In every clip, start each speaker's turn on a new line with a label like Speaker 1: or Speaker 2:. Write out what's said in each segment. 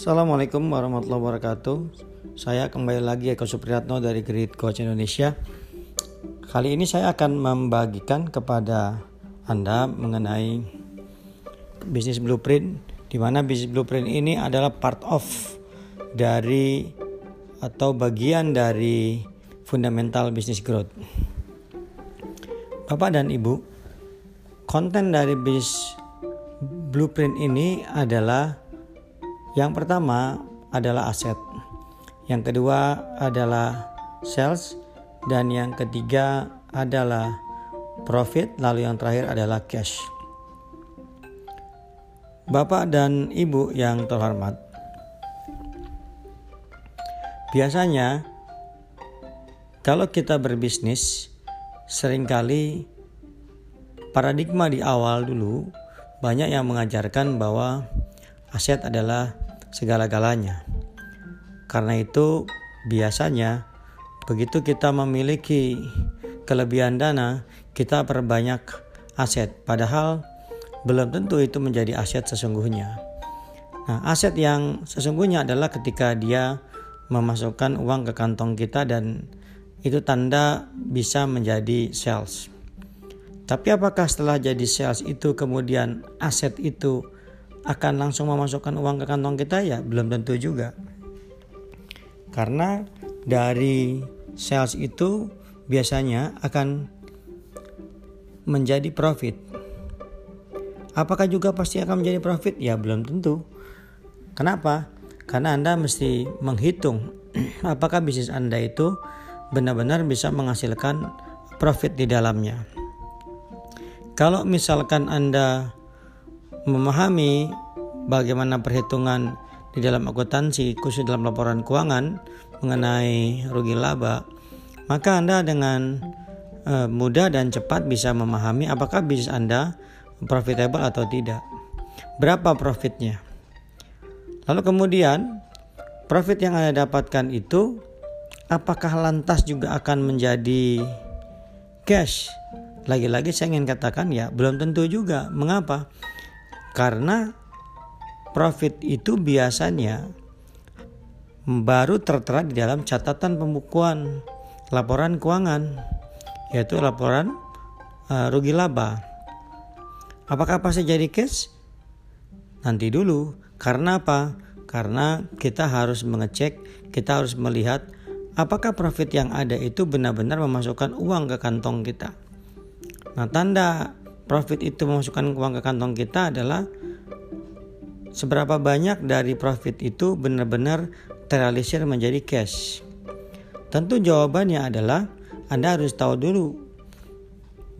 Speaker 1: Assalamualaikum warahmatullahi wabarakatuh. Saya kembali lagi Eko Supriyatno dari Grid Coach Indonesia. Kali ini saya akan membagikan kepada Anda mengenai bisnis blueprint di mana bisnis blueprint ini adalah part of dari atau bagian dari fundamental business growth. Bapak dan Ibu, konten dari bisnis blueprint ini adalah yang pertama adalah aset, yang kedua adalah sales, dan yang ketiga adalah profit, lalu yang terakhir adalah cash. Bapak dan Ibu yang terhormat, biasanya kalau kita berbisnis, sering kali paradigma di awal dulu banyak yang mengajarkan bahwa aset adalah segala-galanya. Karena itu, biasanya begitu kita memiliki kelebihan dana, kita perbanyak aset, padahal belum tentu itu menjadi aset sesungguhnya. Nah, aset yang sesungguhnya adalah ketika dia memasukkan uang ke kantong kita dan itu tanda bisa menjadi sales. Tapi apakah setelah jadi sales itu kemudian aset itu akan langsung memasukkan uang ke kantong kita ya belum tentu juga. Karena dari sales itu biasanya akan menjadi profit. Apakah juga pasti akan menjadi profit? Ya belum tentu. Kenapa? Karena anda mesti menghitung apakah bisnis anda itu benar-benar bisa menghasilkan profit di dalamnya. Kalau misalkan anda memahami bagaimana perhitungan di dalam akuntansi khusus dalam laporan keuangan mengenai rugi laba, maka Anda dengan uh, mudah dan cepat bisa memahami apakah bisnis Anda profitable atau tidak. Berapa profitnya? Lalu kemudian profit yang Anda dapatkan itu apakah lantas juga akan menjadi cash? Lagi-lagi saya ingin katakan ya belum tentu juga. Mengapa? Karena profit itu biasanya baru tertera di dalam catatan pembukuan laporan keuangan yaitu laporan uh, rugi laba. Apakah pasti jadi cash? Nanti dulu. Karena apa? Karena kita harus mengecek, kita harus melihat apakah profit yang ada itu benar-benar memasukkan uang ke kantong kita. Nah, tanda profit itu memasukkan uang ke kantong kita adalah seberapa banyak dari profit itu benar-benar terrealisir menjadi cash. Tentu jawabannya adalah Anda harus tahu dulu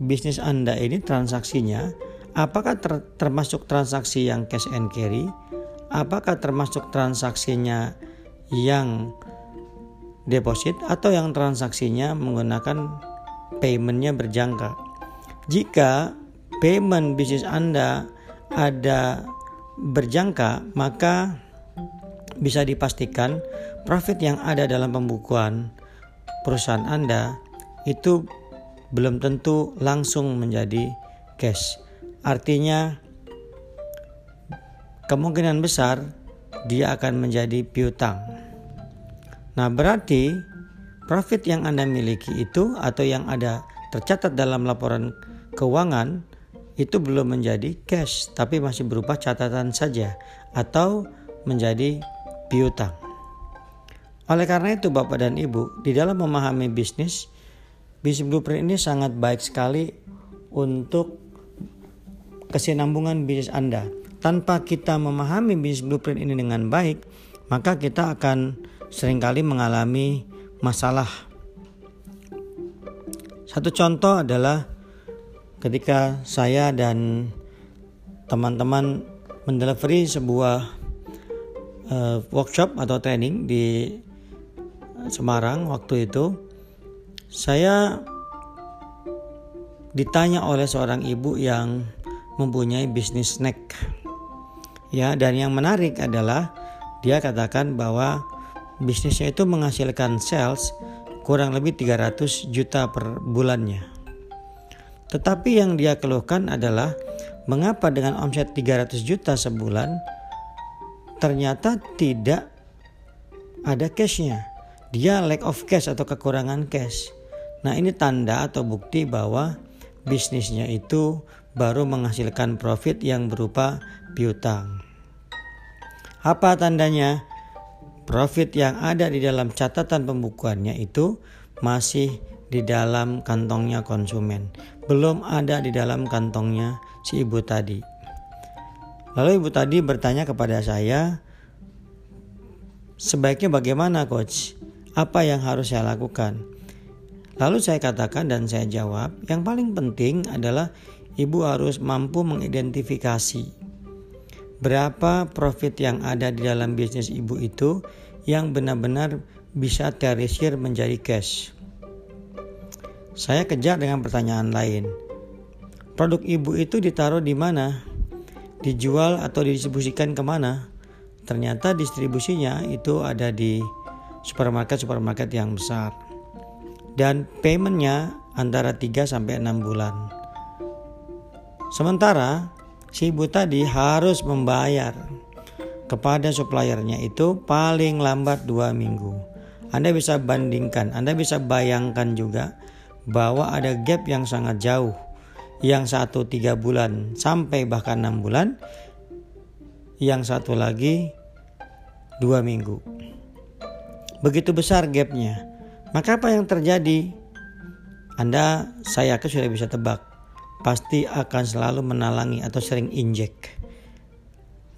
Speaker 1: bisnis Anda ini transaksinya apakah ter termasuk transaksi yang cash and carry, apakah termasuk transaksinya yang deposit atau yang transaksinya menggunakan paymentnya berjangka. Jika payment bisnis Anda ada berjangka, maka bisa dipastikan profit yang ada dalam pembukuan perusahaan Anda itu belum tentu langsung menjadi cash. Artinya kemungkinan besar dia akan menjadi piutang. Nah, berarti profit yang Anda miliki itu atau yang ada tercatat dalam laporan keuangan itu belum menjadi cash tapi masih berupa catatan saja atau menjadi piutang. Oleh karena itu Bapak dan Ibu, di dalam memahami bisnis, bisnis blueprint ini sangat baik sekali untuk kesinambungan bisnis Anda. Tanpa kita memahami bisnis blueprint ini dengan baik, maka kita akan sering kali mengalami masalah. Satu contoh adalah ketika saya dan teman-teman mendelivery sebuah uh, workshop atau training di Semarang waktu itu saya ditanya oleh seorang ibu yang mempunyai bisnis snack. Ya dan yang menarik adalah dia katakan bahwa bisnisnya itu menghasilkan sales kurang lebih 300 juta per bulannya tetapi yang dia keluhkan adalah mengapa dengan omset 300 juta sebulan ternyata tidak ada cashnya. Dia lack of cash atau kekurangan cash. Nah ini tanda atau bukti bahwa bisnisnya itu baru menghasilkan profit yang berupa piutang. Apa tandanya? Profit yang ada di dalam catatan pembukuannya itu masih di dalam kantongnya konsumen, belum ada di dalam kantongnya si ibu tadi. Lalu ibu tadi bertanya kepada saya, sebaiknya bagaimana coach? Apa yang harus saya lakukan? Lalu saya katakan dan saya jawab, yang paling penting adalah ibu harus mampu mengidentifikasi berapa profit yang ada di dalam bisnis ibu itu yang benar-benar bisa terisir menjadi cash. Saya kejar dengan pertanyaan lain. Produk ibu itu ditaruh di mana? Dijual atau didistribusikan ke mana? Ternyata distribusinya itu ada di supermarket-supermarket yang besar. Dan paymentnya antara 3 sampai 6 bulan. Sementara si ibu tadi harus membayar kepada suppliernya itu paling lambat dua minggu. Anda bisa bandingkan, Anda bisa bayangkan juga bahwa ada gap yang sangat jauh. Yang satu tiga bulan sampai bahkan enam bulan, yang satu lagi dua minggu. Begitu besar gapnya. Maka apa yang terjadi? Anda saya yakin sudah bisa tebak. Pasti akan selalu menalangi atau sering injek.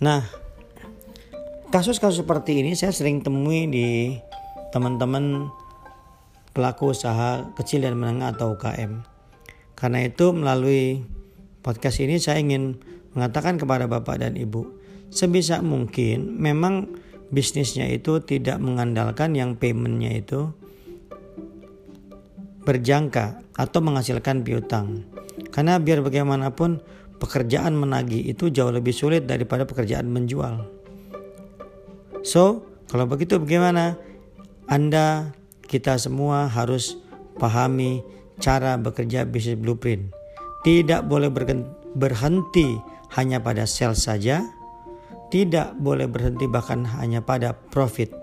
Speaker 1: Nah, kasus-kasus seperti ini saya sering temui di teman-teman pelaku usaha kecil dan menengah atau UKM. Karena itu melalui podcast ini saya ingin mengatakan kepada Bapak dan Ibu, sebisa mungkin memang bisnisnya itu tidak mengandalkan yang paymentnya itu berjangka atau menghasilkan piutang. Karena biar bagaimanapun pekerjaan menagih itu jauh lebih sulit daripada pekerjaan menjual. So, kalau begitu bagaimana? Anda, kita semua harus pahami cara bekerja bisnis blueprint. Tidak boleh berhenti hanya pada sales saja, tidak boleh berhenti bahkan hanya pada profit,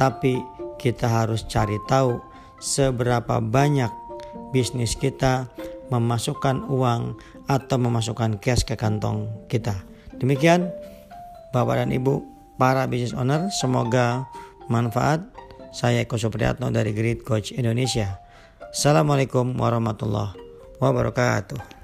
Speaker 1: tapi kita harus cari tahu seberapa banyak bisnis kita memasukkan uang atau memasukkan cash ke kantong kita. Demikian Bapak dan Ibu para business owner, semoga manfaat. Saya Eko Supriyatno dari Great Coach Indonesia. Assalamualaikum warahmatullahi wabarakatuh.